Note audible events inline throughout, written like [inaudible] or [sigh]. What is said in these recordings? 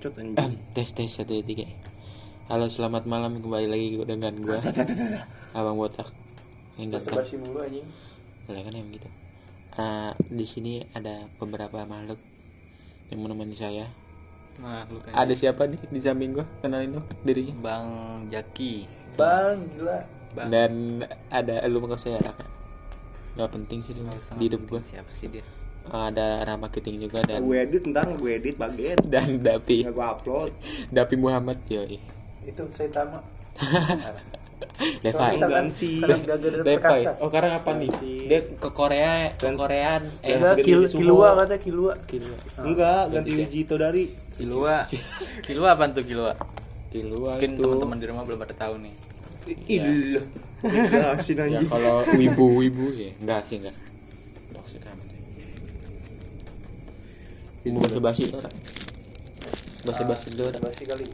bacot anjing. Tes tes satu dua, tiga. Halo selamat malam kembali lagi dengan gua. Abang botak. Yang Basa datang basi mulu anjing. boleh kan emang gitu? Ah, di sini ada beberapa makhluk yang menemani saya. Nah, lu kan ada siapa nih di samping gua? Kenalin dong dirinya. Bang Jaki. Bang, gila. Bang. dan ada lu nggak usah ya Raka. Nggak penting sih di hidup gua. Siapa sih dia? Ada Rama Kiting juga dan gue edit ntar gue edit bagian [laughs] dan Dapi nggak gue upload Dapi Muhammad yoi Itu saya tama. [laughs] Levi Soalnya ganti. Perkasa. oh sekarang apa nih dia ke Korea ke Koreaan eh Enggak, ganti kil, kilua kata kilua. Kilua enggak ganti Ganti ya. Wiji dari Kilua. Kilua apa tuh Kilua? Kilua Mungkin itu teman-teman di rumah belum pada tahu nih. Iya. Jelasin ya anjing. kalau wibu-wibu ya enggak sih enggak mau bahasa basi itu orang bahasa basi dulu orang Basi kali.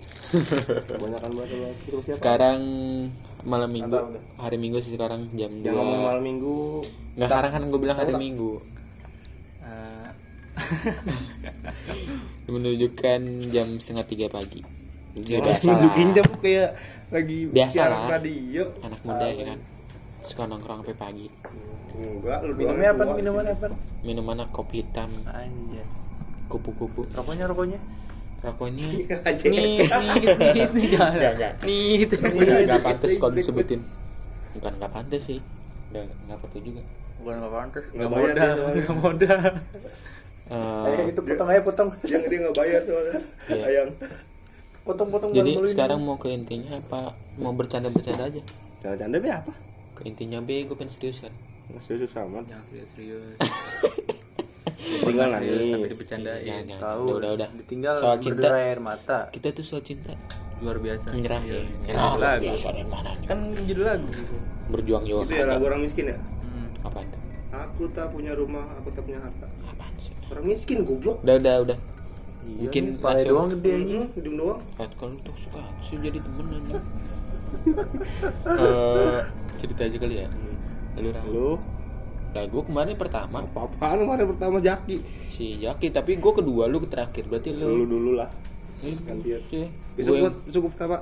[laughs] Kebanyakan banget sama terus siapa? sekarang malam minggu hari minggu sih sekarang jam Yang ngomong 2 malam minggu enggak sekarang kan gue bilang hari lah. minggu Eh, [laughs] menunjukkan jam setengah tiga pagi Ya, biasa nunjukin jam kayak lagi Biasa siaran lah. radio. anak muda ya kan suka nongkrong sampai pagi Enggak, lu Minumnya apa? Minuman apa? minuman kopi hitam Anjir. Kupu-kupu Rokoknya rokoknya. rokoknya Aja. nih, nih, nih, jangan. Nih, itu. nggak pantas kalau disebutin bukan nggak pantas sih nggak nggak perlu juga Bukan nggak pantas. Nggak modal, nggak modal. Eh, Ayo itu potong aja potong. Yang dia nggak bayar soalnya. Iya. Ayang. Potong-potong jadi sekarang mau ke intinya apa mau bercanda-bercanda aja Canda-canda be apa? ke intinya B gue pengen serius kan Masih susah amat. Jangan serius-serius. Tinggal Tapi nangis. dibercandain. Jangan, jangan. Tahu. udah udah udah Ditinggal Soal cinta. air mata. kita tuh soal cinta Luar biasa. menyerah Iya. ya menyerah lagu. biasa dari mana? Kan judul lagu. berjuang juga Itu ya lagu orang miskin ya? Hmm. apa itu Aku tak punya rumah, aku tak punya harta. apaan sih Orang miskin goblok. udah udah udah Iya Mungkin pala langsung- doang gede. Hmm, ujung doang. Kat, kalau tuh suka sih jadi temen aja [laughs] Eh, cerita aja kali ya lu Ram. Lu nah gue kemarin pertama apa-apaan kemarin pertama Jaki. si Jaki tapi gue kedua lu terakhir berarti Lu lu dulu lah. Ini gantian. sih. Besok Gue buat gua pertama.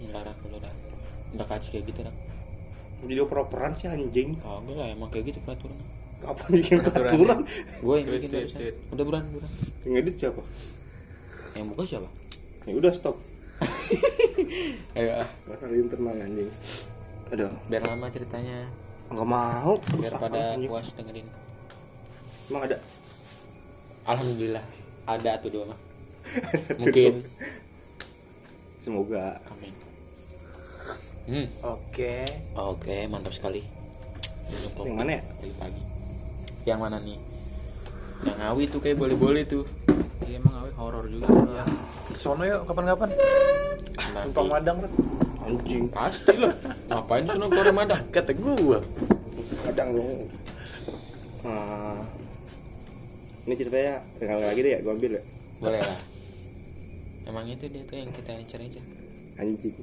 enggak rak lu rak udah kaci kayak gitu rak Jadi oper-operan sih anjing. oh enggak lah emang kayak gitu peraturan Kapan bikin Peraturan. peraturan? gue yang bikin wait. udah bulan bulan Yang edit siapa? yang buka siapa Ya udah stop. [laughs] ayo ah Masalah internal anjing. Aduh, biar lama ceritanya nggak mau. biar pada puas dengerin Emang ada? alhamdulillah ada tuh dua mah mungkin Semoga. amin hmm Oke. oke mantap sekali Minum Yang mana ya? pagi-pagi yang mana nih yang ngawi tuh kayak boleh-boleh tuh Iya emang awe horor juga. Ya. Sono yuk kapan-kapan. Numpang madang Rat. Anjing. pasti lah ngapain sih nongkrong Ramadan Kata gua. Kadang lo. Ah. ini ceritanya sekali lagi deh ya, gua ambil ya. boleh lah emang itu dia tuh yang kita incer-incer Anjing.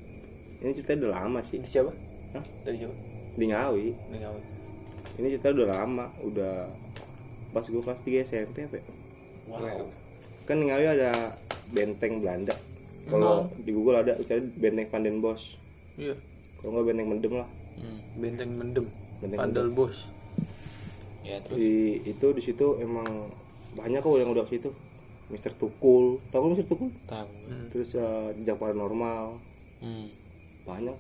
Ini ceritanya udah lama sih. Di siapa? Hah? Dari siapa? Di Ngawi. Dari Ngawi. Ini cerita udah lama, udah pas gua kelas 3 SMP apa ya? Wow. Kan di Ngawi ada benteng Belanda. Kalau di Google ada cari benteng Van den Bosch. Iya. Kalau nggak benteng Mendem lah. hmm. Benteng Mendem. Benteng Pandal Mendem. bos. ya terus Di itu di situ emang banyak kok yang udah ke situ. Mister Tukul, tahu kan Mister Tukul? tahu Hmm. Terus uh, jejak paranormal, hmm. banyak.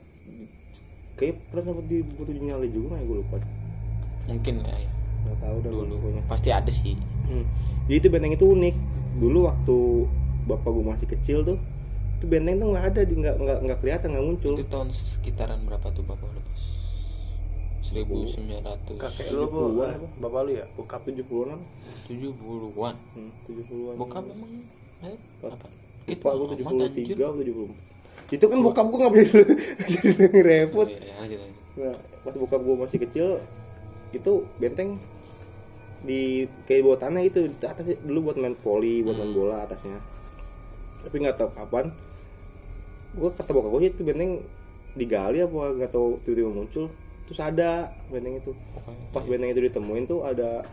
Kayak pernah sempat di buku tujuh nyali juga nggak gue lupa. mungkin ya, ya. Nggak tahu dah dulu pokoknya. pasti ada sih Hmm. Jadi itu benteng itu unik. Dulu waktu bapak gue masih kecil tuh, itu benteng tuh nggak ada, di nggak nggak nggak kelihatan nggak muncul. itu tahun sekitaran berapa tuh bapak udah pas 1970 Kakek lu apa? 70-an apa? Bapak lu ya? Bokap. 70-an. 70-an Hmm, 70-an. bokap emang eh, Bap- apa gue amat, 73 anjir. atau 74. Itu kan bokap gue nggak boleh [laughs] jadi repot. Oh, iya, iya, lanjut. Nah, pas bokap gue masih kecil, itu benteng di kayak bawah tanah itu di atas dulu buat main volley, buat main Hmm. bola atasnya. Tapi nggak tahu kapan. Gue kata bokap gue itu benteng digali apa nggak tahu tiba-tiba muncul. Terus ada benteng itu. Pas benteng itu ditemuin tuh ada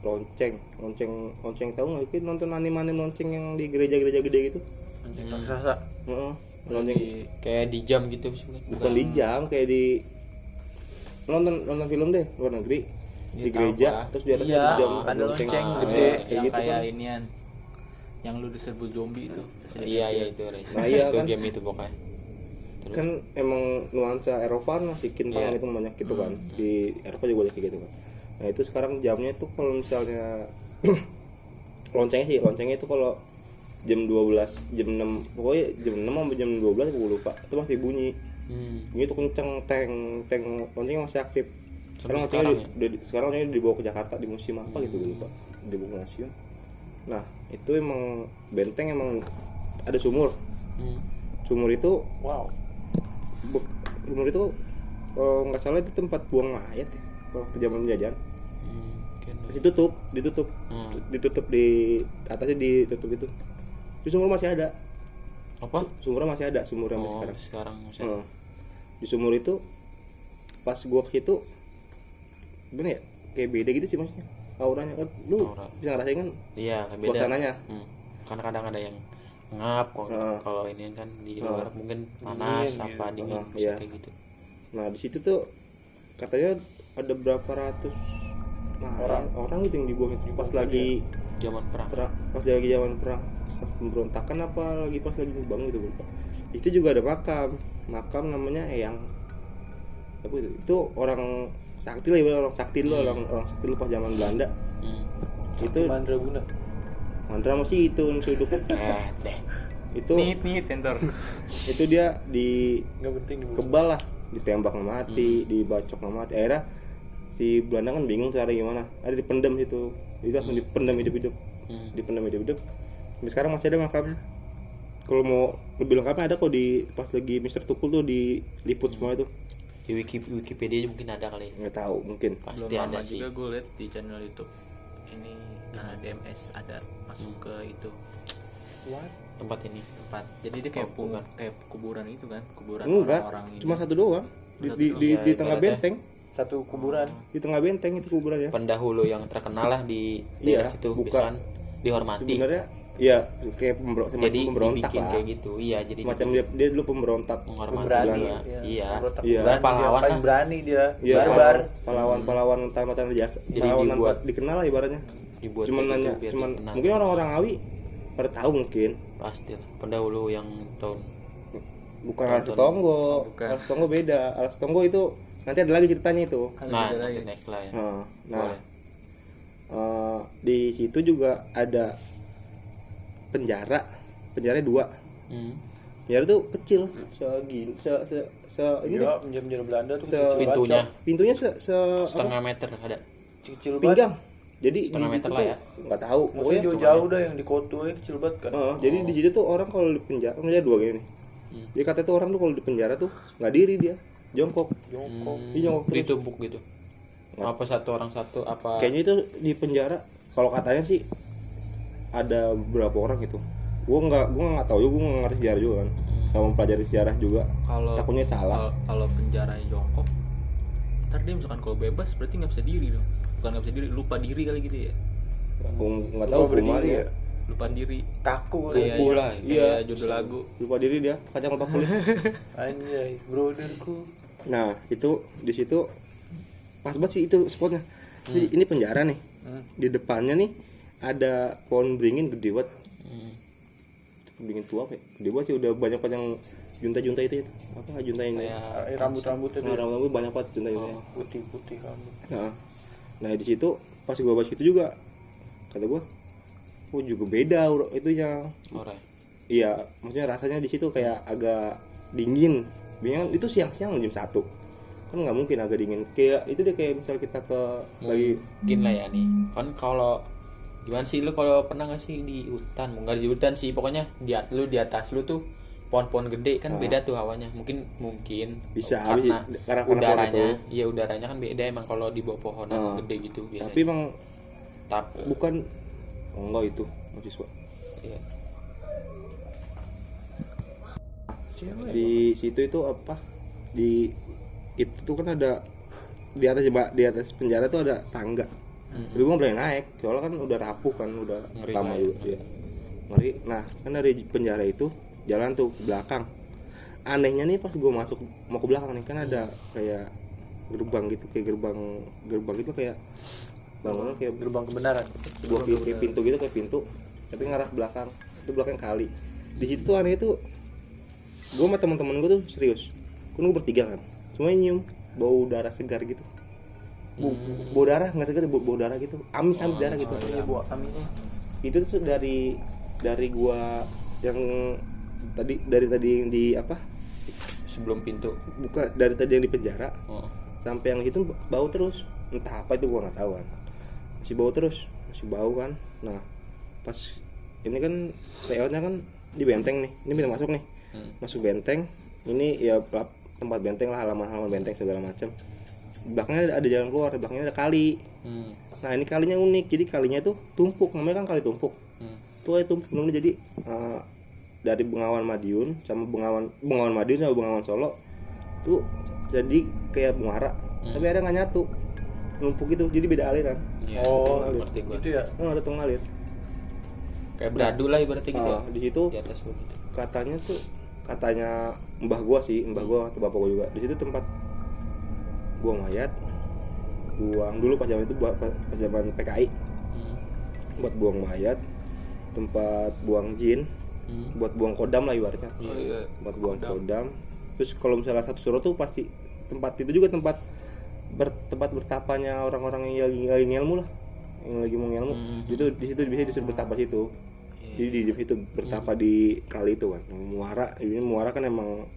lonceng, lonceng, lonceng tahu nggak? Mungkin nonton anime-anime lonceng yang di gereja-gereja gede gitu. Anjing Hmm. raksasa. Heeh. lonceng Lagi kayak di jam gitu sih bukan di jam kayak di nonton nonton film deh luar negeri di gereja terus di atas iya, ada jam ada lonceng Ah, gede yang gitu kayak kan. inian yang lu diserbu zombie itu iya iya itu. Nah, iya itu kan. game itu pokoknya. Terus, kan emang nuansa Eropa lah bikin Iya. itu banyak gitu kan. Di Eropa juga banyak kayak gitu kan. Nah itu sekarang jamnya tuh kalau misalnya [clears throat] loncengnya sih loncengnya itu kalau jam 12 jam 6 pokoknya jam 6 sampai jam 12 gue lupa. Itu masih bunyi. Hmm. bunyi tuh kenceng teng teng. Loncengnya masih aktif. Sampai sekarang loncengnya sekarang di- udah di- sekarang loncengnya dibawa ke Jakarta di museum apa gitu gue lupa. Dibawa ke museum nah itu emang benteng emang ada sumur Hmm. sumur itu Wow. Bu- sumur itu kalau nggak salah itu tempat buang mayat ya, waktu zaman penjajahan Hmm. Terus ditutup ditutup Hmm. ditutup di atasnya ditutup itu di sumur masih ada apa sumurnya masih ada sumur sampai oh sekarang sekarang masih Heeh. di sumur itu pas gua ke situ gimana ya kayak beda gitu sih maksudnya auranya kan lu Aura. bisa ngerasain kan iya beda suasananya Hmm. karena kadang ada yang ngap kok Heeh. kalau ini kan di Heeh. luar mungkin panas Dingin apa gitu. dingin bisa iya. kayak gitu nah di situ tuh katanya ada berapa ratus nah, Orang. orang gitu yang dibuang itu pas lagi zaman perang perang pas lagi zaman perang pas pemberontakan apa lagi pas lagi bangun gitu lupa itu juga ada makam makam namanya Eyang apa itu itu orang sakti lah ibarat orang sakti lu Hmm. orang orang sakti lu pas zaman Belanda. Hmm. itu Mandraguna. Mandra masih itu suduk eh [laughs] deh. Itu nit nit center [laughs] itu dia di Enggak penting di kebal lah ditembak mati Hmm. dibacok mati. Akhirnya si Belanda kan bingung cara gimana. Ada dipendam situ. Itu langsung dipendam hidup-hidup. Hmm. dipendam hidup-hidup. Sampai sekarang masih ada makamnya kalau mau lebih lengkapnya ada kok di pas lagi Mister Tukul tuh diliput semua itu di Wiki, Wikipedia mungkin ada kali. Nggak tahu mungkin. Pasti belum ada lama sih. juga gue liat di channel YouTube. Ini nah, DMS ada masuk Hmm. ke itu. What? tempat ini. Tempat. Jadi dia kayak Oh, bukan. kayak kuburan itu kan kuburan enggak orang-orang ini cuma satu doang. Di, Satu di, doang. di, Iya, di tengah benteng. Satu kuburan. di tengah benteng itu kuburan ya. Pendahulu yang terkenal lah di Iya, daerah situ bukan. dihormati. Sebenarnya ya kayak pemberontak jadi pemberontak lah kayak gitu iya jadi macam dia, dia dulu pemberontak Berani. Belanda. iya Pemberontak Iya. berani, Pahlawan dia paling berani dia. Iya, Barbar. pahlawan, pahlawan, pahlawan tamat-tamat jasa. Jadi Pahlawan tanpa dibuat- dikenal lah ibaratnya. dibuat cuman nanya, gitu biar cuman dikenal. mungkin orang-orang Ngawi pada tahu mungkin. pasti lah pendahulu yang tahun Bukan. Alas Tonggo. Alas Tonggo beda. Alas Tonggo itu nanti ada lagi ceritanya itu. nah nanti lagi. next lah ya Nah, nah Boleh. eh, di situ juga ada penjara. Penjara dua. hmm. Penjara tuh kecil, segini, se, se, se, ini deh. Iya, penjara-penjara Belanda tuh Se- kecil pintunya pintunya se, se apa, setengah meter ada kecil banget. pinggang. Jadi Setengah di situ meter lah tuh ya. nggak tahu. Maksudnya Pokoknya jauh-jauh dah yang di Koto ya kecil banget kan. Heeh, jadi di situ tuh orang kalau di penjara, penjara dua gini. Hmm. Dia kata tuh orang tuh kalau di penjara tuh nggak diri dia, jongkok. Jongkok. Hmm, ditumpuk gitu Nggak. apa satu orang satu apa Kayaknya itu di penjara, kalau katanya sih ada berapa orang gitu. Gua nggak, gua nggak tahu juga, gua nggak ngerti sejarah juga kan. Hmm. Sama mempelajari sejarah juga. kalau Takutnya salah. kalau- kalau penjaranya jongkok ntar dia misalkan kalau bebas berarti nggak bisa diri dong bukan nggak bisa diri lupa diri kali gitu ya Gua nggak tahu berdiri ya. ya. lupa diri Kaku Kayak-. Lumpuh iya, lah. kayak Iya. judul lagu Lupa diri dia, kacang lupa kulit. [laughs] Anjay, brotherku. nah itu di situ pas banget sih itu spotnya. Ini, ini penjara nih. Hmm. Di depannya nih ada pohon beringin gede banget. Hmm. Beringin tua apa ya? Gede banget sih udah banyak banget yang junta-junta itu ya. Apa junta yang kayak Eh, Rambut-rambutnya tuh Nah, ya. rambut banyak banget junta juntanya. putih-putih rambut. Nah, nah di situ pas gua baca itu juga kata gua, oh juga beda itunya. orang Iya, maksudnya rasanya di situ kayak agak dingin. Bingung itu siang-siang jam satu kan nggak mungkin agak dingin kayak itu deh kayak misal kita ke lagi mungkin lah ya nih kan kalau gimana sih lu kalau pernah nggak sih di hutan? Nggak di hutan sih pokoknya di lu di atas lu tuh pohon-pohon gede kan Ah. beda tuh hawanya. Mungkin mungkin bisa karena karena udaranya. iya udaranya kan beda emang kalau di bawah pohon Ah. gede gitu biasanya. Tapi emang tapi bukan enggak itu mahasiswa iya. di situ itu apa? Di itu tuh kan ada di atas di atas penjara tuh ada tangga Mm-mm. tapi gue nggak berani naik soalnya kan udah rapuh kan udah Ngeri lama juga. ya. ngeri. Nah kan dari penjara itu jalan tuh ke belakang. Anehnya nih pas gue masuk mau ke belakang nih kan ada kayak gerbang gitu kayak gerbang gerbang gitu kayak bangunan kayak gerbang kebenaran. pi- kayak pintu gitu kayak pintu tapi ngarah belakang itu belakang kali. Di situ tuh aneh itu gue sama teman-teman gue tuh serius. Kan gue bertiga kan semuanya nyium bau darah segar gitu bau, bau darah nggak segar bau, bau darah gitu? Amis amis darah gitu. iya buat kami itu tuh dari dari gua yang tadi dari tadi yang di apa? Sebelum pintu. Buka dari tadi yang di penjara oh. sampai yang itu bau terus. Entah apa itu gua nggak tahu kan. Masih bau terus masih bau kan. Nah pas ini kan layoutnya kan di benteng nih. Ini bisa masuk nih. Hmm. masuk benteng ini ya tempat benteng lah halaman-halaman benteng segala macam belakangnya ada, ada jalan keluar belakangnya ada kali. Hmm. nah ini kalinya unik. Jadi kalinya tuh tumpuk. Namanya kan kali tumpuk. Hmm. tuh itu belum jadi eh, dari Bengawan Madiun sama Bengawan Bengawan Madiun sama Bengawan Solo tuh jadi kayak muara. Hmm. tapi ada nggak nyatu. Numpuk itu jadi beda aliran. Iya, oh ngerti gua. itu ya? Oh, ada tuh ngalir. Kayak beradu lah ibaratnya gitu Ah, di situ di atas gua gitu. katanya tuh katanya mbah gua sih mbah gua atau bapak gua juga. Di situ tempat buang mayat buang dulu pas zaman itu buat pas zaman PKI Hmm. buat buang mayat tempat buang jin Hmm. buat buang kodam lah ibaratnya. Iya. oh iya. Buat buang Kodam. kodam. Terus kalau misalnya satu surat tuh pasti tempat itu juga tempat ber, tempat bertapanya orang-orang yang lagi, lagi ngelmu lah. Yang lagi mau ngelmu. Hmm. itu di situ bisa disuruh bertapa situ. Jadi di situ bertapa di kali itu kan. Muara ini muara kan emang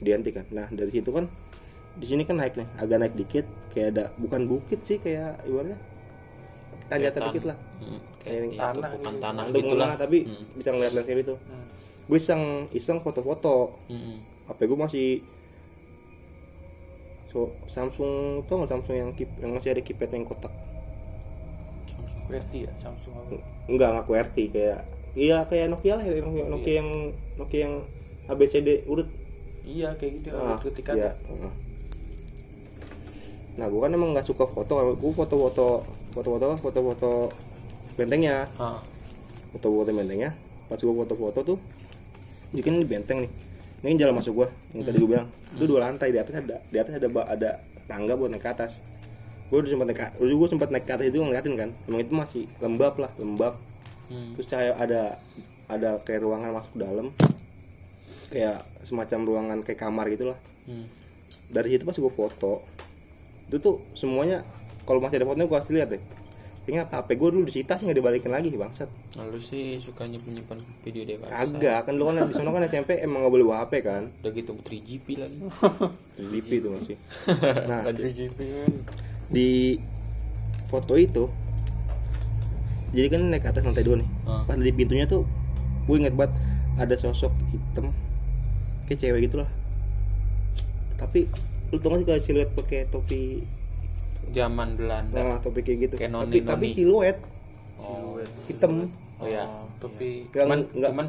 identik kan. Nah dari situ kan di sini kan naik nih agak naik dikit kayak ada bukan bukit sih kayak ibaratnya tanjakan dikit lah Hmm. Kayak yang itu tanah bukan gitu. tanah Untuk gitu lah tapi Hmm. bisa ngeliat landscape itu Hmm. gue iseng iseng foto-foto Hmm. HP gue masih so Samsung tau nggak Samsung yang kip, yang masih ada keypad yang kotak QWERTY ya Samsung apa enggak nggak QWERTY kayak iya kayak Nokia lah ya, Nokia, Nokia yang Nokia yang ABCD urut iya kayak gitu ah, ada ketikan iya. Heeh. Nah gue kan emang nggak suka foto gue foto-foto foto-foto foto-foto bentengnya Ah. foto-foto bentengnya pas gue foto-foto tuh jadi kan ini benteng nih. Ini jalan masuk gua yang tadi gue bilang. Itu dua lantai di atas ada di atas ada ada tangga buat naik ke atas. Gue udah sempat naik dulu gue sempat naik ke atas itu ngeliatin kan emang itu masih lembab lah lembab. Hmm. terus cahaya ada ada kayak ruangan masuk ke dalam. Kayak semacam ruangan kayak kamar gitu lah Hmm. dari situ pas gue foto itu tuh semuanya kalau masih ada fotonya gue kasih lihat deh ini apa HP gue dulu disita sih nggak dibalikin lagi bangsat Lalu sih suka nyimpen nyimpen video dewasa. Agak kan lu kan di sana kan SMP emang nggak boleh bawa HP kan Udah gitu 3GP lagi. [laughs] 3GP itu masih [laughs] nah Lanjut. di foto itu jadi kan naik ke atas lantai dua nih Ah. pas di pintunya tuh gue inget banget ada sosok hitam kayak cewek gitu lah tapi lu tau gak sih kalau siluet pakai topi Zaman Belanda. nah topi kayak gitu. Kayak tapi noni-noni. tapi siluet. Oh. hitam. Oh ya. Tapi Nggak- Cuman nggak- cuman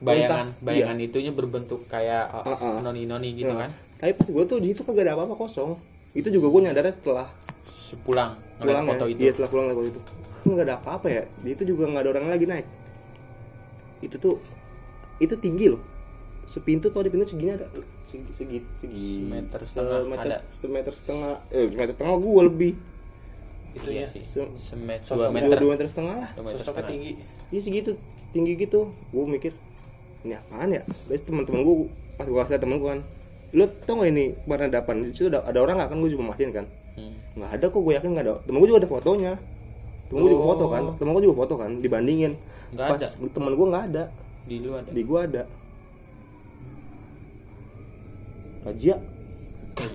bayangan bayangan itunya berbentuk kayak uh, Ah, ah. noni-noni gitu Nah, kan. tapi pas gue tuh di situ kagak ada apa-apa kosong. Itu juga gue nyadar setelah Sepulang ngeliat pulang foto ya? itu. iya setelah pulang foto itu. Nggak ada apa-apa ya? Di itu juga nggak ada orang lagi naik. Itu tuh itu tinggi loh. Sepintu tau di pintu segini ada segi segi segi Semeter setengah semeter, ada. semeter setengah eh semeter setengah gue lebih itu Iya ya sih. Se- Semeter Sosok 2 dua, meter. dua meter setengah lah Dua meter setengah. tinggi. iya segitu tinggi gitu gue mikir ini apaan ya terus teman-teman gue pas gue kasih temen gue kan lo tau gak ini peradaban di situ ada, ada orang nggak kan gue juga mastiin kan Hmm. nggak ada kok gue yakin nggak ada temen gue juga ada fotonya temen gue juga Oh. foto kan temen gue juga foto kan dibandingin Nggak pas ada. temen gue nggak ada Di lu ada. di gue ada Raja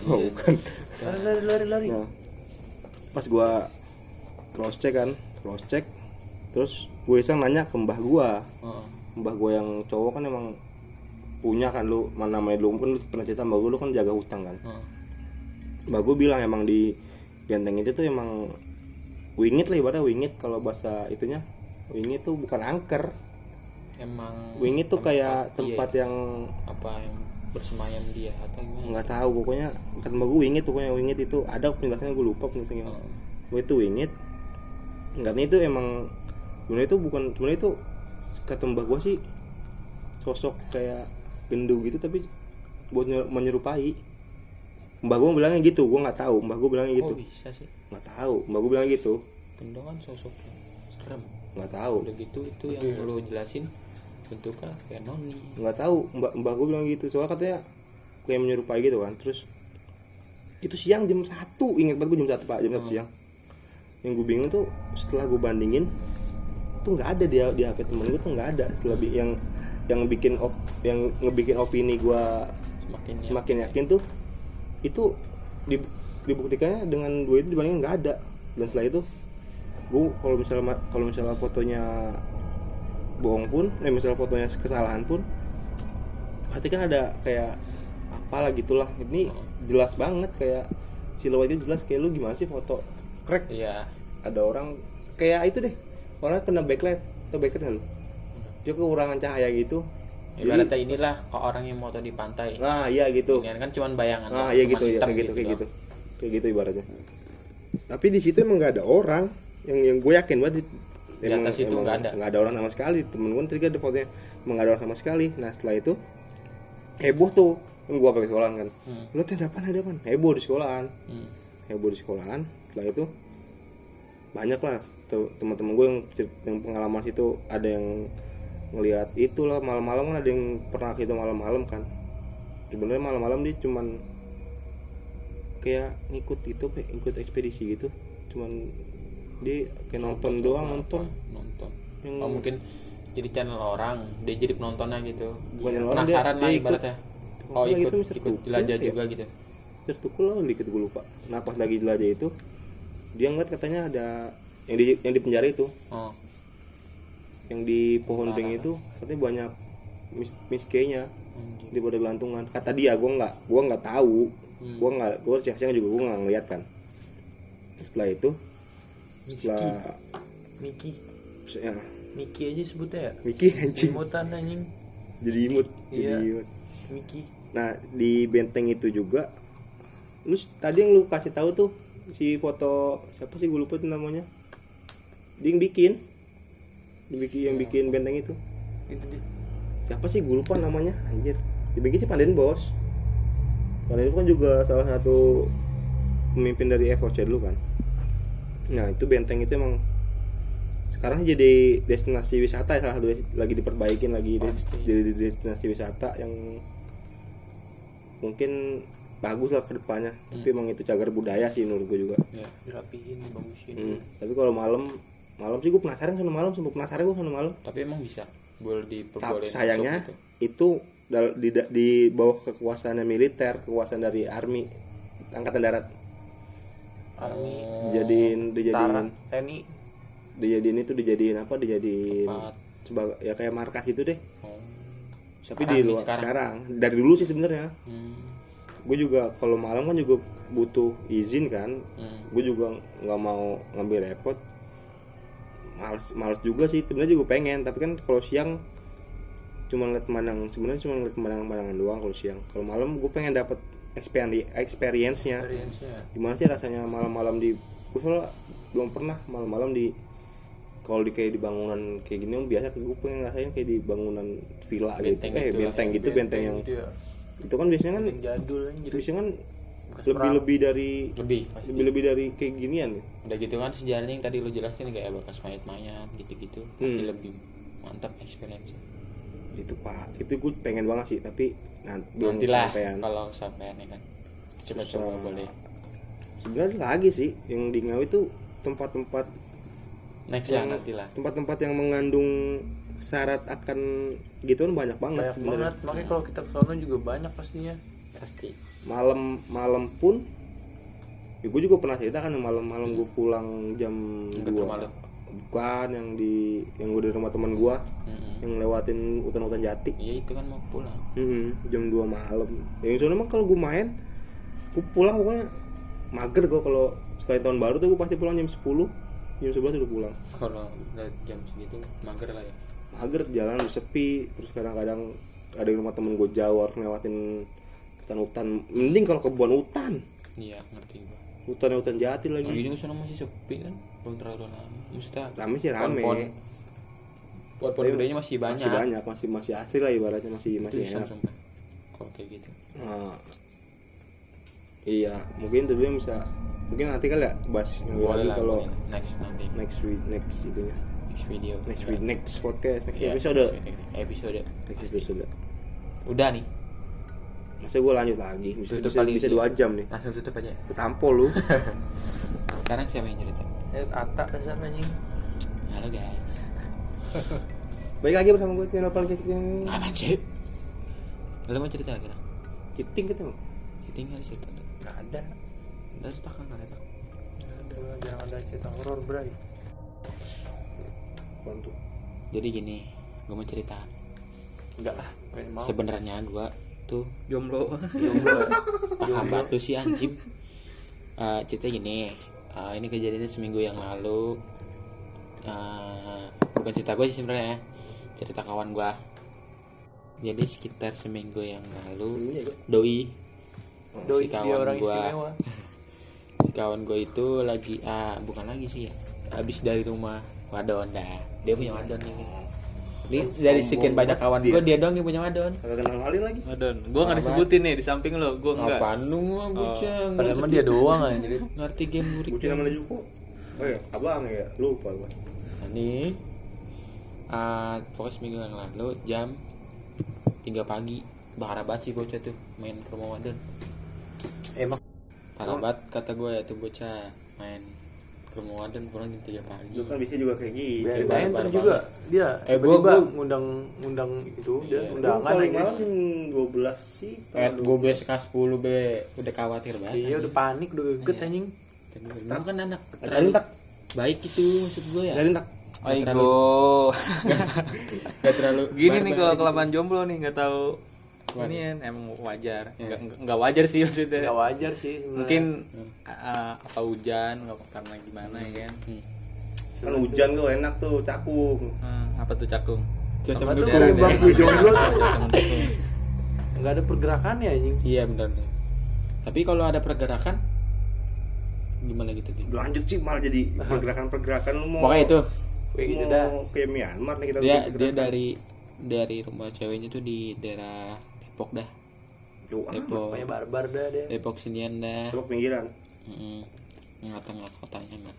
oh, bukan Lari lari lari lari. nah, pas gue cross check kan cross check terus gue iseng nanya ke mbah gue Oh. mbah gue yang cowok kan emang punya kan lu mana namanya lu pun lu pernah cerita mbah gue lu kan jaga hutang kan Oh. mbak gue bilang emang di benteng itu tuh emang wingit lah ibaratnya wingit kalau bahasa itunya wingit tuh bukan angker Emang wingit tuh kayak dia tempat ya? yang apa yang bersemayam dia atau gimana? nggak tahu pokoknya kata mbak gue wingit pokoknya wingit itu. Ada penjelasannya gue lupa penjelasannya Oh. gue itu wingit. Enggak itu emang sebenarnya itu bukan sebenarnya itu kata mbak gua sih sosok kayak gendut gitu tapi buat nye- menyerupai. Mbak gua bilangnya gitu gua nggak tahu. Mbak gua bilangnya gitu. Kok bisa sih. Nggak tahu mbak gua bilang gitu. Gendo kan sosoknya serem. Nggak tahu. Udah gitu itu yang lu jelasin bentuknya kayak noni. Nggak tahu mbak mbak gua bilang gitu. Soalnya katanya kayak menyerupai gitu kan. Terus itu siang jam satu. Ingat banget gua jam satu pak. Jam satu Hmm. siang. Yang gue bingung tuh setelah gue bandingin tuh nggak ada dia di hp temen gue tuh nggak ada. Setelah bi- yang yang bikin op, yang ngebikin opini gua semakin semakin yakin tuh itu di, dibuktikannya dengan dua itu dibandingin nggak ada. Dan setelah itu gue kalau misalnya kalau misalnya fotonya bohong pun eh misalnya fotonya kesalahan pun berarti kan ada kayak apalah gitulah. Ini jelas banget kayak siluet itu jelas kayak lu gimana sih foto? Crack iya. Ada orang kayak itu deh. Orang kena backlight atau backlight kan lu? Dia kekurangan cahaya gitu. Ibaratnya inilah kok orang yang moto di pantai. Nah iya gitu. Ini kan cuman bayangan Ah doang, iya gitu ya kayak gitu kayak gitu. Kayak gitu ibaratnya. Tapi di situ emang nggak ada orang yang yang gue yakin banget di, Di atas itu nggak ada. nggak ada orang sama sekali. Temen gue tadi ada fotonya emang nggak ada orang sama sekali. Nah setelah itu heboh tuh kan gue pakai sekolahan kan. Hmm. Lu teh depan ada pan heboh di sekolahan. Hmm. Heboh di sekolahan. Setelah itu banyak lah teman-teman gue yang yang pengalaman situ ada yang ngelihat itulah malam-malam kan ada yang pernah gitu malam-malam kan sebenarnya malam-malam dia cuman kayak ngikut itu kayak ikut ekspedisi gitu cuman dia kayak nonton Foto doang nonton. nonton. Yang oh mungkin jadi channel orang dia jadi penontonnya gitu. Bukan channel orang, dia- penasaran lah dia ikut. ibaratnya. Oh ikut gitu, Mr. ikut Tukul, jelajah ya. juga gitu. Tertukul lah dikit gue lupa. Pas lagi jelajah itu dia ngeliat katanya ada yang di yang di penjara itu. Oh. Yang di pohon Parah. beng itu katanya banyak mis miskenya di pada gelantungan. Kata dia gue nggak gue nggak tahu. Hmm. gue nggak gue siang-siang juga gue nggak ngeliat kan. Setelah itu Miki setelah Miki ya, Miki aja sebutnya ya? Miki anjing. Imutan anjing. Jadi imut jadi Iya. imut Miki nah di benteng itu juga lu tadi yang lu kasih tahu tuh si foto siapa sih gue lupa tuh namanya? Dia yang bikin. Yang bikin benteng itu. Itu dia. Siapa sih gue lupa namanya? Anjir. Dibikin si Panden Bos. Panden itu kan juga salah satu pemimpin dari FOC dulu kan nah itu benteng itu emang sekarang jadi destinasi wisata ya salah satu lagi diperbaikin lagi jadi destinasi wisata yang mungkin bagus lah ke depannya. Tapi emang itu cagar budaya sih menurut gue juga. Ya dirapihin bagusin. Hmm, tapi kalau malam malam sih gue penasaran sama malam sempat penasaran gue sama malam. Tapi emang bisa? Boleh diperbolehin Tapi sayangnya gitu. itu dal- di, di bawah kekuasaan militer, kekuasaan dari army angkatan darat. Army Dijadiin dijadiin TNI dijadiin itu dijadiin apa? Dijadiin sebagai ya kayak markas itu deh. oh. Tapi Sekarang di luar sekarang. sekarang. Dari dulu sih sebenarnya. Hmm. Gue juga kalau malam kan juga butuh izin kan. Hmm. Gue juga nggak mau ngambil repot. Males males juga sih. Sebenarnya juga pengen, tapi kan kalau siang cuma ngeliat pemandangan sebenarnya cuma ngeliat pemandangan-pemandangan doang kalau siang kalau malam gue pengen dapet experience experience-nya. Experience-nya. Gimana sih rasanya malam-malam di gue belum pernah malam-malam di kalau di kayak di bangunan kayak gini biasa gue pengen ngerasain kayak di bangunan villa Benteng gitu eh gitu lah. benteng gitu benteng, yang gitu ya. itu kan biasanya kan benteng jadul anjir. biasanya kan lebih perang. lebih dari lebih pasti. lebih lebih dari kayak ginian. Ya udah gitu kan sejarahnya yang tadi lu jelasin kayak bekas mayat-mayat gitu-gitu. Pasti Hmm. lebih mantap experience itu pak. Itu gue pengen banget sih tapi nantilah kesampaian. kalau sampean ya kan coba Susah. coba boleh sebenarnya lagi sih yang di Ngawi itu tempat-tempat next lah Yang- nantilah tempat-tempat yang mengandung syarat akan gituan banyak banget banyak sebenarnya. banget makanya kalau kita ke sana juga banyak pastinya pasti malam malam pun ya gue juga pernah cerita kan malam-malam gue pulang jam dua? Bukan yang di yang gue di rumah teman gue Mm-mm. yang lewatin hutan-hutan jati. Iya itu kan mau pulang. Mm-mm, jam 2 malam. Yang soalnya emang kalau gue main gue pulang pokoknya mager gue kalau sekali tahun baru tuh gue pasti pulang jam 10 jam 11 udah pulang. Kalau udah jam segitu mager lah ya? Mager jalan udah sepi terus kadang-kadang ada di rumah temen gue jauh harus ngelewatin hutan-hutan. Mending kalau kebun hutan. Iya ngerti gua. Hutan hutan jati lagi. Lagi juga sana masih sepi kan belum terlalu lama. Maksudnya rame sih rame. pohon-pohon- pohon-pohon Tapi gedenya masih banyak. masih banyak masih masih asli lah ibaratnya masih itu masih enak. kalau kayak gitu. Nah, iya mungkin dulu bisa mungkin nanti kali ya bahas boleh lah kalau next nanti. next week next itunya next video. Next week next podcast next Iya, episode. episode. Next episode. Udah nih. Masa gue lanjut lagi? Bisa Tutup bisa, bisa dua jam nih. Langsung tutup aja. Ketampol lu. [laughs] Sekarang siapa yang cerita Eh, Ata dasar anjing. halo guys [laughs] baik lagi bersama gue paling kecil yang aman sih lo mau cerita lagi kiting ketemu tinggal cerita Nggak ada. dari cerita kan ada ada. Jarang ada cerita horor, Bray. bantu jadi gini gue mau cerita Enggak lah. Sebenarnya gue tuh jomblo Jomblo. [laughs] paham batu sih anjing Eh, cerita gini eh, ini kejadiannya seminggu yang lalu. Eh, bukan cerita gue sih sebenarnya cerita kawan gue jadi sekitar seminggu yang lalu ya gue doi. Doi si kawan orang gua. istimewa. [laughs] si kawan gue itu lagi ah bukan lagi sih ya. Habis dari rumah wadon dah. Dia punya wadon nih ini dari sekian banyak kawan gue dia doang yang punya wadon kagak kenal malin lagi. Adon gua nggak disebutin nih di samping lo. Gua enggak Apaan lu mah bocah? Padahal emang ngerti- dia doang aja. Jadi ngerti game murid bucin namanya Juko oh iya abang ya lupa gue Nah, nih ah pokoknya seminggu yang lalu jam 3 pagi. Bahara banget sih bocah tuh main ke rumah wadon emang parah banget kata gue ya tuh bocah. Main ke rumah wadon pulang jam 3 pagi itu kan bisa juga kayak gitu Hebat, main hebat juga dia Eh, gua- gua- ngundang ngundang itu dia Iya. undangan Gua paling aja. malam 12 sih Eh, gue besok kelas 10 be udah khawatir banget. iya udah panik udah geget Iya. anjing Gue kan anak tak baik itu maksud gue ya. tak Aigo Gak terlalu gini nih kalau gitu. kelamaan jomblo nih nggak tahu? Ini emang wajar Iya. nggak nggak wajar sih maksudnya nggak wajar sih sebenarnya. mungkin Hmm. uh, apa hujan nggak karena gimana ya kan Hmm. kan hujan tuh enak tuh cakung Hmm, apa tuh cakung Cuaca mendukung. jomblo tuh nggak ada pergerakannya anjing Iya benar. Tapi kalau ada pergerakan gimana gitu tuh? lanjut sih malah jadi pergerakan-pergerakan lu mau Pokoknya itu kayak gitu mau dah kayak Myanmar nih kita dia dia pergerakan. dari dari rumah ceweknya tuh di daerah Depok dah. Ah, Depok. pokoknya barbar dah dia Depok sinian dah. Depok pinggiran Heeh. Tengah-tengah kotanya mah.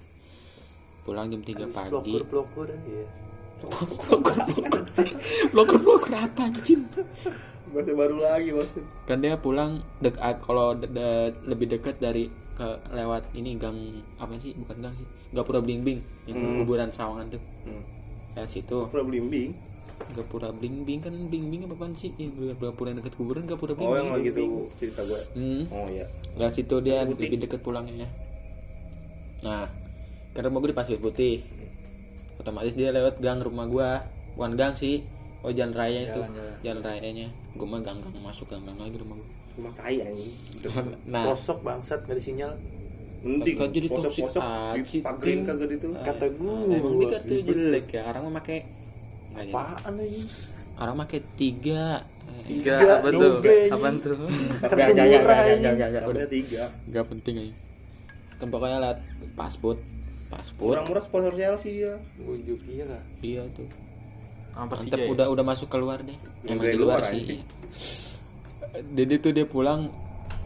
Pulang jam 3 Habis pagi. pelokur pelokur iya Blokor-blokor apa anjing? bahasa baru lagi maksud Kan dia pulang dek ah, kalau de- de- lebih dekat dari ke lewat ini gang apa sih? Bukan gang sih. Gapura Bling yang Hmm. kuburan Sawangan tuh. hmm. Lewat situ. pura blimbing Gapura Bling Bling kan Bling Bling apa sih? Yang gapura yang dekat kuburan Gapura Bling oh yang lagi tuh cerita gue Hmm. oh iya Lewat situ dia Putih. lebih dekat pulangnya. Nah, kan rumah gue di Pasir Putih. Otomatis dia lewat gang rumah gua. Bukan gang sih. Oh jalan raya itu. Jalan-jalan. Jalan rayanya. Gue mah gang gang masuk gang gang lagi rumah gua. cuma tai anjing Nah, posok bangsat nggak ada sinyal mending Kok jadi sih, dipagerin Tim? kagak itu kata gua emang dia kata jelek ya. Orang mah pakai nggak jadi. Apaan lagi Orang pakai tiga. tiga Tiga, apa tuh apa tuh Gak, gak, gak, gak, gak, gak, gak, udah tiga Gak penting aja. Kan pokoknya liat pasport. Pasport. murah-murah sponsor Chelsea dia ujuk iya kah Iya tuh. Mantep ya? udah udah masuk keluar deh. Yang Emang di luar luar, sih. Jadi tuh dia pulang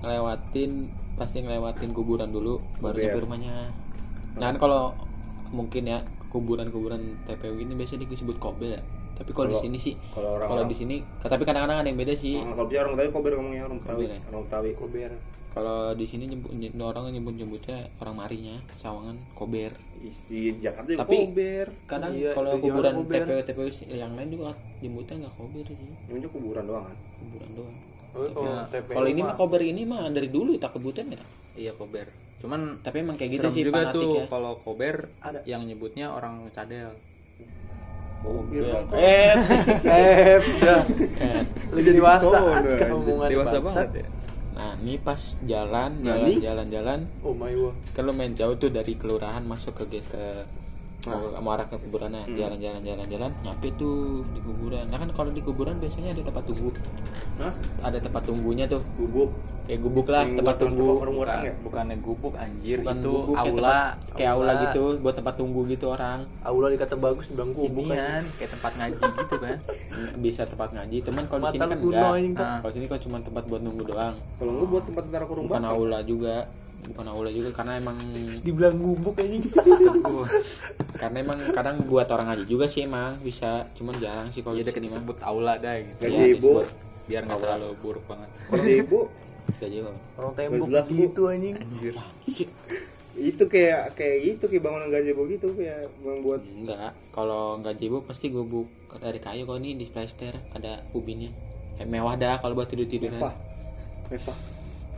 ngelewatin pasti ngelewatin kuburan dulu baru nyampe rumahnya. Nah kan kalau mungkin ya kuburan-kuburan TPU ini biasanya disebut kober ya. Tapi kalau di sini sih kalau orang kalau di sini tapi kadang-kadang ada yang beda sih. Kalau dia orang Betawi kober ngomongnya orang Betawi ya? orang Betawi kober Kalau di sini nyebut ny- orang nyebut nyebutnya orang marinya Sawangan kober. di Jakarta juga Tapi- kober Kadang Iya, kalau kuburan. TPU TPU yang lain juga nyebutnya nggak kober sih, ini kuburan doang kan kuburan doang. oh, kalau Nah, TPU kalau ini mah mah kober ini mah dari dulu tak kebutan ya. iya kober cuman Tapi emang kayak gitu sih juga tuh ya. kalau kober Ada. yang nyebutnya orang cadel kober Iya. bang Eh, eh udah [laughs] eh. lu jadi dewasa Oh, omongan dewasa banget ya Nah, ini pas jalan, Nah, jalan, jalan, jalan, oh my god kan lu main jauh tuh dari kelurahan masuk ke ke Nah. mau arah ke kuburan nah, Hmm. jalan, jalan, jalan, jalan, nyampe tuh di kuburan. Nah kan kalau di kuburan biasanya ada tempat tunggu, Hah? ada tempat tunggunya tuh. bubuk kayak gubuk lah Yang tempat tunggu. orang-orang bukan ya? bukannya gubuk anjir. Bukan itu gubuk kayak aula. tempat- kayak aula. gitu buat tempat tunggu gitu orang. Aula dikata bagus bilang gubuk kan. kayak tempat ngaji gitu kan. [laughs] Bisa tempat ngaji teman kalau di sini lu kan enggak. Nah, kalau sini kok cuma tempat buat nunggu doang. Kalau nggak buat tempat tentara kurung bukan aula juga. Bukan aula juga karena emang Dibilang gubuk anjing. [laughs] karena emang kadang buat orang ngaji juga sih emang bisa. Cuman jarang sih kalau ya di udah sini kita mah. sebut aula dah gitu. Ibu. disebut biar nggak terlalu buruk banget. Gaji ibu? Gaji Orang tembok gitu anjing. anjir. Itu kayak kayak gitu kayak bangunan gazebo gitu kayak membuat enggak kalau nggak jibo pasti gubuk dari kayu kalau ini di plaster ada ubinnya. Eh, mewah dah kalau buat tidur tiduran mewah. Mewah.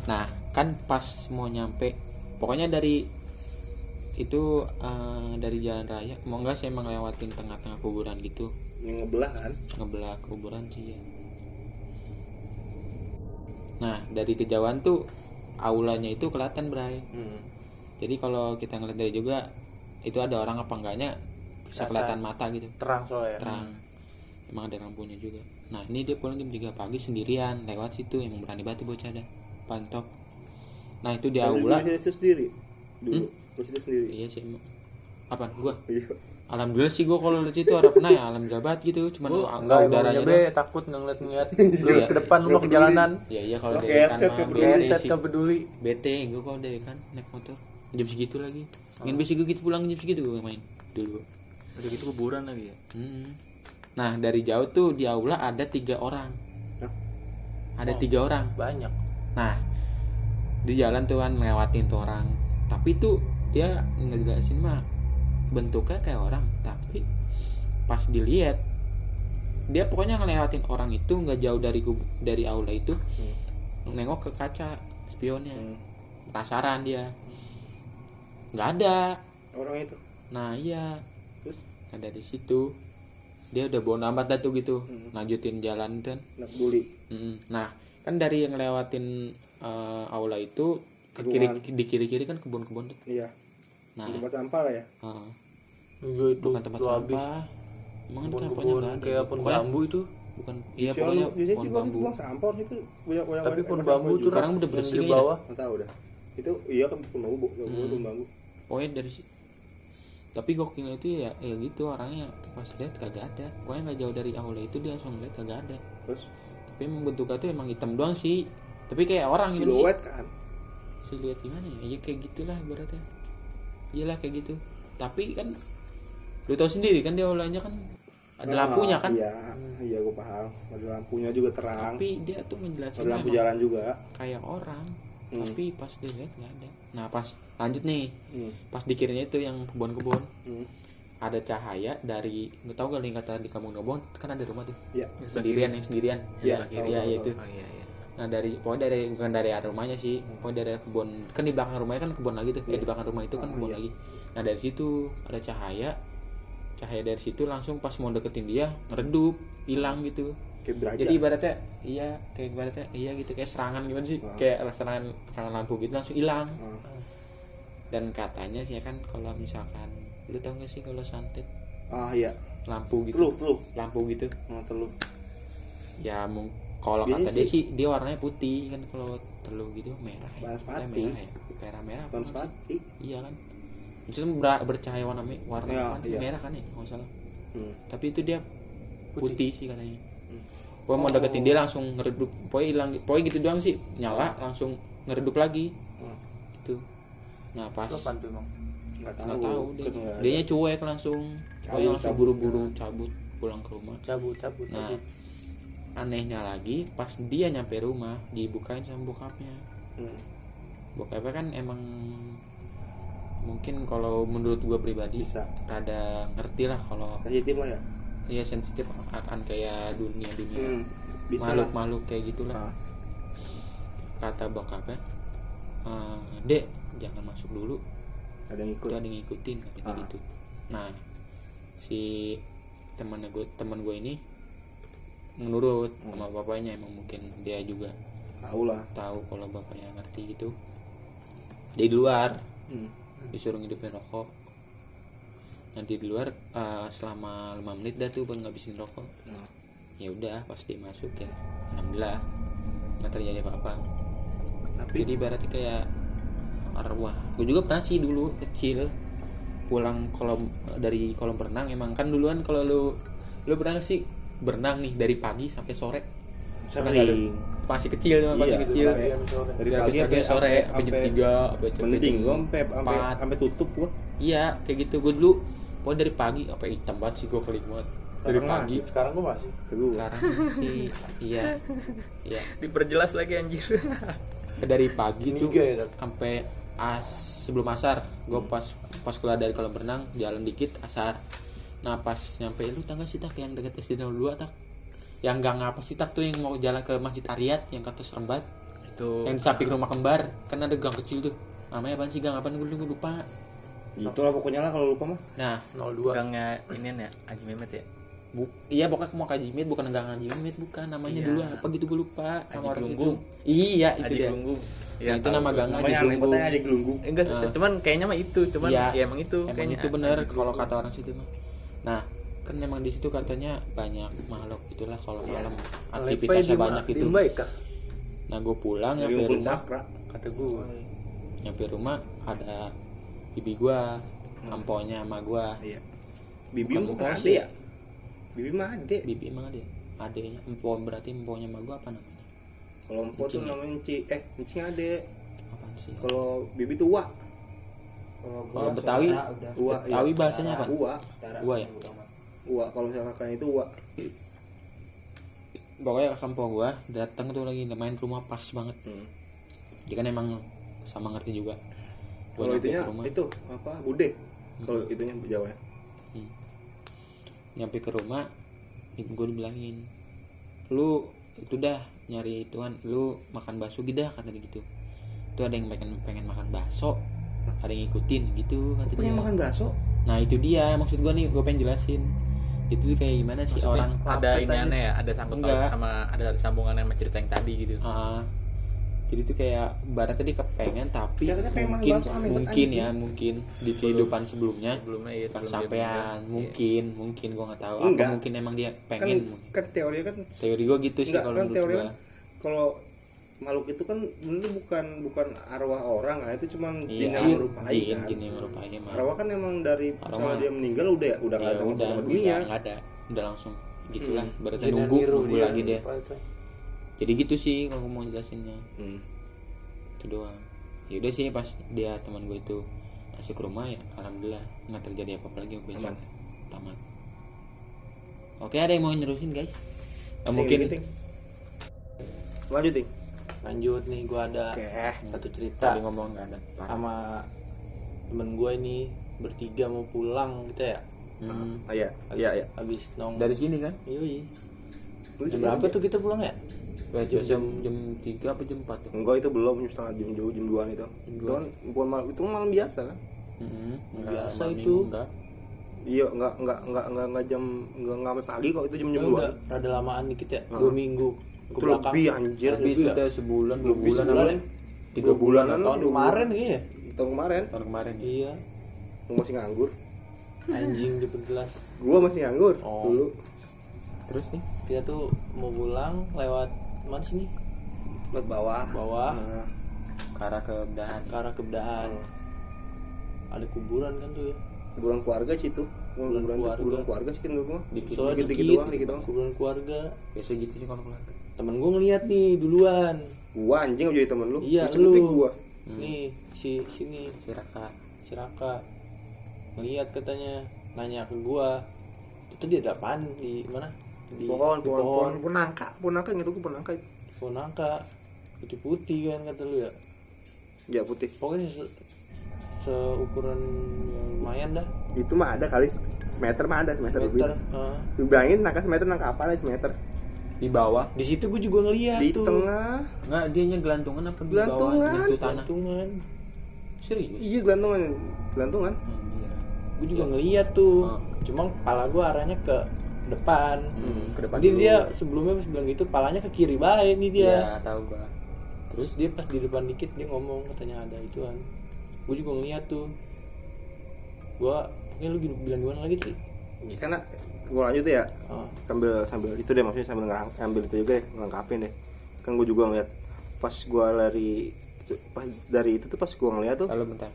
Nah kan pas mau nyampe pokoknya dari itu eh, dari jalan raya mau enggak sih emang lewatin tengah-tengah kuburan gitu? Yang ngebelah kan? Ngebelah kuburan sih ya nah dari kejauhan tuh aulanya itu kelihatan bray. Hmm. jadi kalau kita ngeliat dari juga itu ada orang apa enggaknya bisa kelihatan. mata gitu. Terang soalnya. terang. Emang ada lampunya juga. Nah ini dia pulang jam 3 pagi sendirian lewat situ emang berani batu bocah dah pantop nah itu di aula. Sendiri? Dulu. Situ sendiri? Iya sih emang. Apa gua? Iya. Alhamdulillah sih gua kalau di situ ada pernah ya alam jabat gitu cuman au- enggak udaranya be takut ngeliat-ngeliat lurus Iya. ke depan lu Nggak mau ke jalanan. iya iya kalau Oke, dari kan set mah ke bete sih ke peduli. bete gua kalau dari kan naik motor jam segitu lagi ingin bisa gitu pulang jam segitu gua main dulu udah gitu kuburan lagi ya Hmm. Nah dari jauh tuh di aula ada tiga orang. Hah? Ada Oh. tiga orang. Banyak. Nah di jalan tuh kan ngelewatin tuh orang. Tapi tuh dia ngejelasin mah bentuknya kayak orang. Tapi pas dilihat dia pokoknya ngelewatin orang itu nggak jauh dari kub- dari aula itu nengok ke kaca spionnya. Hmm. penasaran dia. Nggak ada. Orang itu? Nah iya. Terus? ada di situ. Dia udah bawa amat dah tuh gitu. Hmm. lanjutin jalan kan. Nggak peduli Mm, nah kan dari yang ngelewatin eh, aula itu ke kiri di kiri kiri kan kebun-kebun iya. Nah. Tempat sampah lah ya. Eh, Juga itu bukan tempat lu habis. sampah emang kan? kayak Pokoknya bambu itu. bukan iya pokoknya pohon sih bambu. buang sampah itu banyak banyak Tapi sampah bambu tuh Sekarang udah bersih di ya. bawah. nggak tahu dah itu iya kan pun bambu bambu Hmm. bambu. Pokoknya dari si- tapi gokilnya itu ya ya gitu orangnya. Pas lihat kagak ada. Pokoknya nggak jauh dari aula itu dia langsung lihat kagak ada. Terus? Tapi emang bentuknya tuh emang hitam doang sih. Tapi kayak orang gitu sih. Siluet kan? Siluet gimana ya? Ya kayak gitulah ibaratnya. Iyalah kayak gitu. Tapi kan lu tahu sendiri kan dia aulanya kan? Ada lampunya kan? Iya iya gue paham. Ada lampunya juga terang. Tapi dia tuh menjelaskan ada lampu jalan juga. kayak orang Hmm. tapi pas dilihat nggak ada. Nah pas lanjut nih. Hmm. pas di kirinya itu yang kebun-kebun. Hmm. ada cahaya dari nggak tahu gak kata di kampung Nobon kan ada rumah tuh. Iya. sendirian yang sendirian. Iya, Yang kiri ya tahu, itu. Oh iya iya. Nah dari pokoknya dari bukan dari arah rumahnya sih. Pokoknya dari kebun. Kan di belakang rumahnya kan kebun lagi tuh. Ya di belakang rumah itu kan Oh, kebun iya. lagi. Nah dari situ ada cahaya cahaya dari situ langsung pas mau deketin dia ngeredup hilang gitu. Kayak jadi ibaratnya iya kayak ibaratnya iya gitu kayak serangan gimana sih? Ah. kayak serangan serangan lampu gitu langsung hilang. Ah. dan katanya sih kan kalau misalkan lu tau gak sih kalau santet ah iya. Lampu gitu. Teluh teluh lampu gitu. Nah, teluh ya kalau kata dia sih- sih dia warnanya putih kan kalau telur gitu merah ya. Merah ya? Merah merah sih? Transpati iya kan maksudnya ber- bercahaya warna me- warna Iya, apa iya. merah kan ya nggak salah hmm. tapi itu dia putih, sih katanya Hmm. pokoknya mau Oh. deketin dia langsung ngeredup pokoknya hilang pokoknya gitu doang sih nyala langsung ngeredup lagi Hmm. itu nah pas Itu apaan tuh emang? nggak tahu nggak tahu dia dianya cuek langsung pokoknya langsung cabut. buru-buru cabut pulang ke rumah Cabut, cabut, Nah, cabut. anehnya lagi pas dia nyampe rumah dibukain sama bokapnya. Hmm. Bokapnya kan emang mungkin kalau menurut gua pribadi bisa rada ngerti lah kalau sensitif lah ya dia sensitif akan kayak dunia dunia hmm. bisa makhluk lah makhluk kayak gitulah Ah. kata bokapnya "Eh, dek jangan masuk dulu ada yang ikut ada yang ngikutin katanya Ah. gitu nah si temannya gue teman gue ini menurut Hmm. sama bapaknya emang mungkin dia juga tahu lah tahu kalau bapaknya ngerti gitu di luar hmm. Disuruh ngidupin rokok. Nanti di luar eh, selama 5 menit dah tuh baru ngabisin rokok. Nah. ya udah pasti masuk ya. Alhamdulillah nggak terjadi apa-apa. Jadi berarti kayak arwah. Gue juga pernah sih dulu kecil pulang kolom dari kolam berenang. Emang kan duluan kalau lu lu pernah nggak sih berenang nih dari pagi sampai sore? Sering masih kecil tuh, masih Iya, kecil. dari Dari pagi sampai sore sampai jam tiga mending jam gua sampai sampai empat. sampai tutup gua. Iya kayak gitu gue dulu. Pokoknya dari pagi apa hitam banget sih gue kali banget. Dari Sekarang pagi. sekarang gue masih. Seru. sekarang sih iya. Iya. Diperjelas lagi anjir. Dari pagi tuh Niga ya, Dok? sampai as sebelum asar. Gue pas pas keluar dari kolam renang jalan dikit asar. Nah pas nyampe lu tangga sih tak yang deket SD 02 tak yang gak ngapa sih tak tuh yang mau jalan ke masjid Ariat yang kata serembat. Itu. Yang di samping rumah kembar. Kan ada gang kecil tuh. Namanya apa sih? Gang apa gue gue lupa. Itulah pokoknya lah kalau lupa mah. Nah 02 gangnya ini ya Haji Mehmet ya? Bu iya pokoknya mau kaji mit bukan gang Haji Mit bukan. Namanya Iya. dulu apa gitu gue lupa. Haji Gelunggung. iya itu Haji dia. Gelunggung. Nah, itu nama gang Haji Gelunggung. aja gelunggung. Enggak cuman kayaknya mah itu cuman Iya. ya emang itu. Emang kayaknya itu bener Haji kalau kata orang situ mah kan emang di situ katanya banyak makhluk itulah kalau malam aktivitasnya banyak itu. Nah gue pulang dari nyampe rumah cakra kata gue nyampe rumah ada bibi gue amponya sama gue iya. Bibi Bukan mah bukan ade. ya? Bibi mah ade bibi emang ada. Adanya empo berarti emponya sama gue apa namanya? Kalau empok tuh ya? namanya enci eh encing ade apaan sih? Kalau bibi tua. Kalau Betawi, tua iya. Betawi bahasanya apa? Tua. Gua ya tua kalau misalnya kakaknya itu tua pokoknya kampung gue datang tuh lagi main ke rumah pas banget. Hmm. dia kan emang sama ngerti juga. Gua kalau itunya itu apa bude? Kalau itunya Jawa ya? Nyampe ke rumah gue dibilangin lu itu dah nyari tuan lu makan bakso gitu dah kata dia gitu. Itu ada yang pengen pengen makan bakso ada yang ngikutin gitu kata pengen dia. makan bakso? Nah itu dia maksud gue nih gue pengen jelasin itu tuh kayak gimana sih? Maksudnya orang ada ini aneh ya? Ada sangkut Enggak. sama ada sambungan sama cerita yang tadi gitu. Ah, jadi tuh kayak barat tadi kepengen tapi Ya, mungkin mungkin ya mungkin di kehidupan sebelumnya sebelumnya ya sebelum sampean mungkin mungkin gue nggak tahu. Enggak. apa mungkin emang dia kan pengen? kan teori kan teori gue gitu sih enggak kalau kan menurut teori gue kan kalau makhluk itu kan bener bukan bukan arwah orang kan itu cuman jin iya yang merupai jin kan jin yang merupai emang arwah kan emang dari Arwah. misalnya dia meninggal udah ya udah nggak ya ada udah dunia nggak ada udah langsung gitulah Hmm. berarti Jin nunggu nunggu dia. lagi itu? jadi gitu sih kalau mau jelasinnya Hmm. itu doang ya udah sih pas dia teman gue itu masuk ke rumah ya alhamdulillah nggak terjadi apa apa lagi gue Aman. tamat oke ada yang mau nerusin guys Ting, mungkin ting. lanjut ting lanjut nih gue ada oke satu cerita tadi ngomong nggak ada. Sama temen gue ini bertiga mau pulang gitu ya. Hmm, ah, iya. habis, iya iya. habis nong dari sini kan? Yoi. Lu jam berapa ya? tuh kita pulang ya? Jam Jam- jam jam tiga apa jam empat tuh? Enggak itu belum jam setengah jam jam jam dua itu. Itu kan bukan malam itu malam biasa kan? Hmm, Biasa malam itu. minggu, enggak. iya enggak enggak enggak enggak, enggak jam enggak enggak sampai pagi kok itu jam jam Ya dua. udah rada lamaan dikit ya dua minggu itu belakang. lebih anjir. Lebih itu ya? udah sebulan dua Lebih bulan sebulan apa? ya? tiga bulan bulanan. tahun dua kemarin kayaknya tahun kemarin. Tahun kemarin ya. iya. Lu masih nganggur? Anjing diperjelas gua masih nganggur Oh. dulu. Terus nih? Kita tuh mau pulang lewat mana sini? Buat bawah. Bawah. Nah, ke arah kebedahan ke arah kebedahan ada kuburan kan tuh ya? Kuburan keluarga sih itu kuburan Kuburan keluarga, keluarga. keluarga sih kan mah dikit dikit- dikit, dikit doang, dikit doang. kuburan keluarga. Biasa gitu sih kalau keluarga temen gue ngeliat nih duluan. Gua anjing jadi temen lu? Iya, Lu gua. Hmm. nih si sini. Si Raka. Si Raka. Ngeliat katanya nanya ke gua. Itu dia ada apaan? Di mana? Di pohon di pohon pohon. pohon. Nangka pohon nangka gitu gua pohon nangka pohon nangka putih putih kan kata lu ya. Ya putih. Pokoknya se- seukuran yang lumayan dah. Itu mah ada kali semeter mah ada semeter lebih. meter ah. Lu bayangin nangka semeter nangka apa lah semeter di bawah. Di situ gua juga ngeliat di tuh. tengah. Enggak dia nya gelantungan apa di bawah? Gelantungan. itu tanah. Gantungan. serius? Iya gelantungan. Gelantungan. Anjir. gua juga ngeliat tuh. Oh. cuma kepala gua arahnya ke depan. Hmm, ke depan Jadi dulu. dia sebelumnya pas bilang gitu palanya ke kiri baik nih dia. Iya, tahu gua. Terus dia pas di depan dikit dia ngomong katanya ada ituan. Gue juga ngeliat tuh. Gue oke lu bilang gimana lagi sih ya, karena gua lanjut ya. Oh, sambil sambil itu deh maksudnya sambil ngerang, ngambil itu juga deh ngelengkapin deh. Kan gua juga ngeliat pas gua lari pas dari itu tuh pas gua ngeliat tuh. Kalau bentar.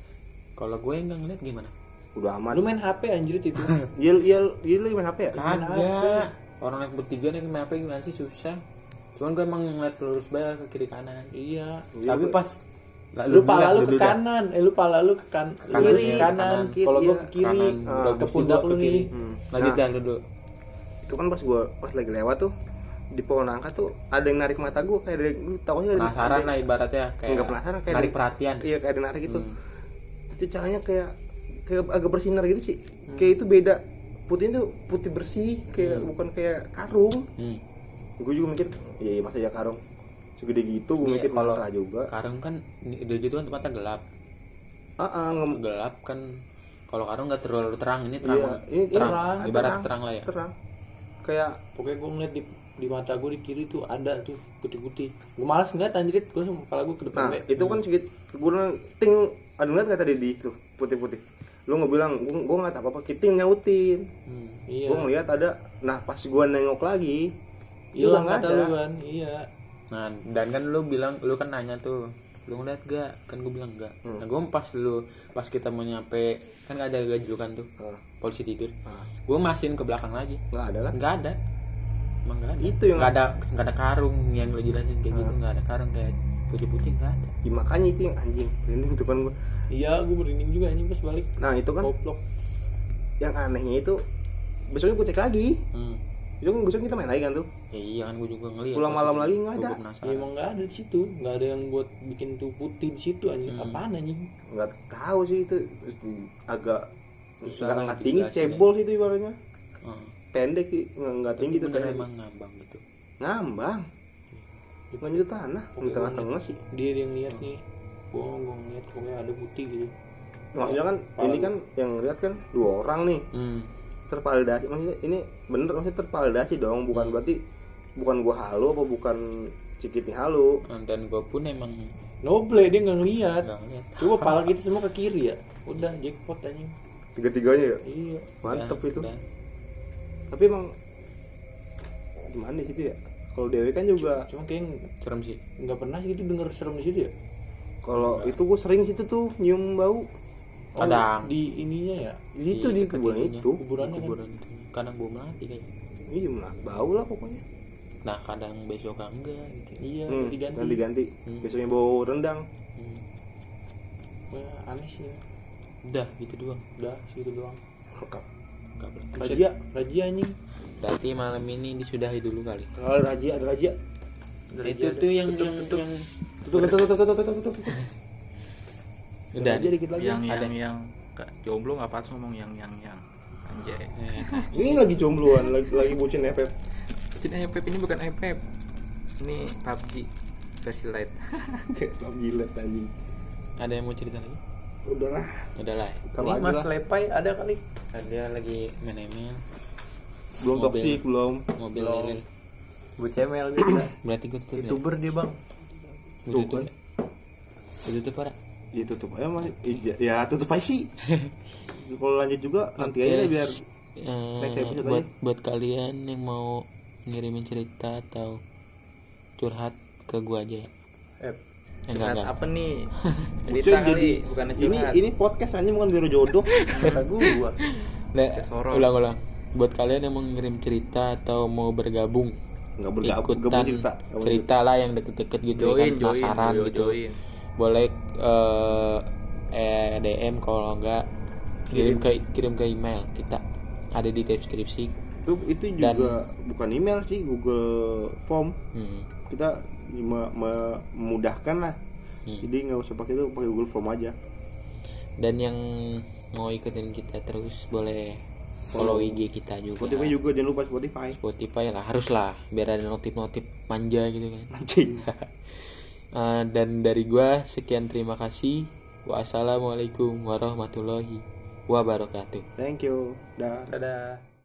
Kalau gue nggak ngeliat gimana? Udah aman lu main HP anjir itu. [laughs] Dia dia dia lagi main HP ya? Kagak. Orang naik bertiga nih main apa gimana sih? Susah. Cuman gue emang ngeliat lurus bayar ke kiri kanan. Iya. Tapi pas lu pala lu ke dah. kanan eh lu pala lu ke kan Kanan kiri sih, kanan kanan. kalau gua ke kiri kanan Bro ke pundak lu ke kiri. Nih Hmm. lanjut Nah, dah dulu itu kan pas gua pas lagi lewat tuh di pohon angka tuh ada yang narik mata gua kayak ada tau nggak? Ada- penasaran lah ibaratnya kayak Nggak penasaran, kayak narik perhatian. iya kayak ada narik gitu. Hmm. itu cahayanya kayak kayak agak bersinar gitu sih. Kayak itu beda. Putihnya tuh putih bersih kayak bukan kayak karung. Hmm. gue juga mikir iya iya masa ya karung segede gitu gue Iya, mikir kalau- juga. Karung kan ini- udah gitu kan tempatnya gelap. Ah ah, nge- gelap kan. Kalau karung nggak terlalu terang ini terang Iya, ini- ini terang, terang, ibarat terang. terang lah ya. terang. Kayak pokoknya gua ngeliat di di mata gua di kiri tuh ada tuh putih-putih. Gua malas ngeliat anjir gua sama kepala gua ke depan nah be. itu kan sedikit gue bilang ting ada ngeliat nggak tadi di itu putih putih lu nggak bilang gue gue nggak apa apa kiting nyautin. Hmm. iya. Gue ngeliat ada nah pas gue nengok lagi hilang nggak kata ada. lu kan iya Nah, dan kan lu bilang, lu kan nanya tuh, lu ngeliat gak? Kan gue bilang enggak. Hmm. Nah, gue pas lu, pas kita mau nyampe, kan gak ada gajlukan tuh, Nah, polisi tidur. nah, Gue masihin ke belakang lagi, nggak ada kan nggak ada. Emang nggak ada. Itu yang- nggak ada, nggak ada karung yang lu jelasin kayak gitu, nggak ada karung kayak putih-putih nggak ada. Ya, makanya itu yang anjing merinding tuh kan gue iya gua merinding juga anjing pas balik nah itu kan goblok yang anehnya itu besoknya gue cek lagi Hmm. Besok besok kita main lagi kan tuh Ya, iya kan gue juga ngeliat. Pulang malam itu. lagi nggak ada. ya, emang nggak ada di situ nggak ada yang buat bikin tuh putih di situ anjing Hmm. apaan anjing nggak tahu sih itu agak nggak tinggi dijelasin ya. cebol sih itu ibaratnya Hmm. pendek sih nggak tinggi tuh bener emang ngambang gitu. ngambang bukan itu tanah di tengah-tengah sih dia yang lihat nih gua gua ngeliat pokoknya ada putih gitu maksudnya kan ini kan yang lihat kan dua orang nih Hmm. Tervalidasi. Maksudnya ini bener maksudnya tervalidasi dong. Bukan Hmm. berarti bukan gua halu apa bukan cikitnya halu. Nah, Dan gue pun emang noble dia nggak ngeliat. Coba pala kita semua ke kiri ya. Udah jackpot anjing tiga-tiganya ya? Iya. Mantep Udah, itu. udah. tapi emang gimana sih ya? Kalau dewe kan juga cuma kayak Serem sih. nggak pernah gitu denger serem di situ ya? Kalau itu gua sering situ tuh nyium bau Oh, Kadang. di ininya ya? Di itu di kuburan itu? kuburannya kan kuburan itu. Kadang bau melati kayaknya. Iya bau lah pokoknya. Nah kadang besok enggak gitu. Iya hmm, diganti diganti Hmm. biasanya bau rendang. Hmm. Wah, aneh sih udah gitu doang. Udah segitu doang. Lengkap. Razia. razia anjing. Berarti malam ini disudahi dulu kali. Ada raja ada raja. Itu tuh yang Tutup, yang, tutup. yang tutup tutup tutup tutup tutup tutup tutup [laughs] udah. raja dikit lagi. Yang Ada. yang yang jomblo nggak pas ngomong yang yang yang. Anjay. Eh, [laughs] ini lagi jombloan lagi lagi bucin FF Cina FF ini bukan FF ini PUBG versi light. Kayak jilat anjing ada yang mau cerita lagi? Udahlah udah lah. Ntar ini mas lah. Lepai ada kali. Ada lagi main email. Belum toksik belum. Mobil Belum. lilin. Bu cemel gitu berarti gue tutup ya? Youtuber dia bang. Gua Tuh, tutup ya? Gua tutup para ya tutup aja mas. Ya tutup aja sih. [laughs] Kalau lanjut juga nanti aja deh biar Eh, next episode buat aja. buat kalian yang mau ngirimin cerita atau curhat ke gua aja. Ya eh, Eh, enggak enggak apa nih? [laughs] Cerita kali jadi bukan ini ini podcast aja bukan biro jodoh. Kata gua. [laughs] Nah, Kesorot. ulang ulang. Buat kalian yang mau ngirim cerita atau mau bergabung nggak bergabung ikutan gabung cerita lah yang deket-deket gitu ya join kan join penasaran yo, gitu. join boleh eh eh, DM kalau enggak. Kirim ke kirim ke email kita. Ada di deskripsi. Itu itu juga Dan- bukan email sih Google Form. Hmm. kita me- me- memudahkan lah. Hmm. jadi nggak usah pakai itu pakai Google Form aja. Dan yang mau ikutin kita terus boleh follow IG kita juga. Spotify juga jangan lupa Spotify. Spotify lah harus lah. Biar ada notif-notif manja gitu kan. Anjing [laughs] Eh, dan dari gua sekian terima kasih. Wassalamualaikum warahmatullahi wabarakatuh. Thank you. Dah. Dadah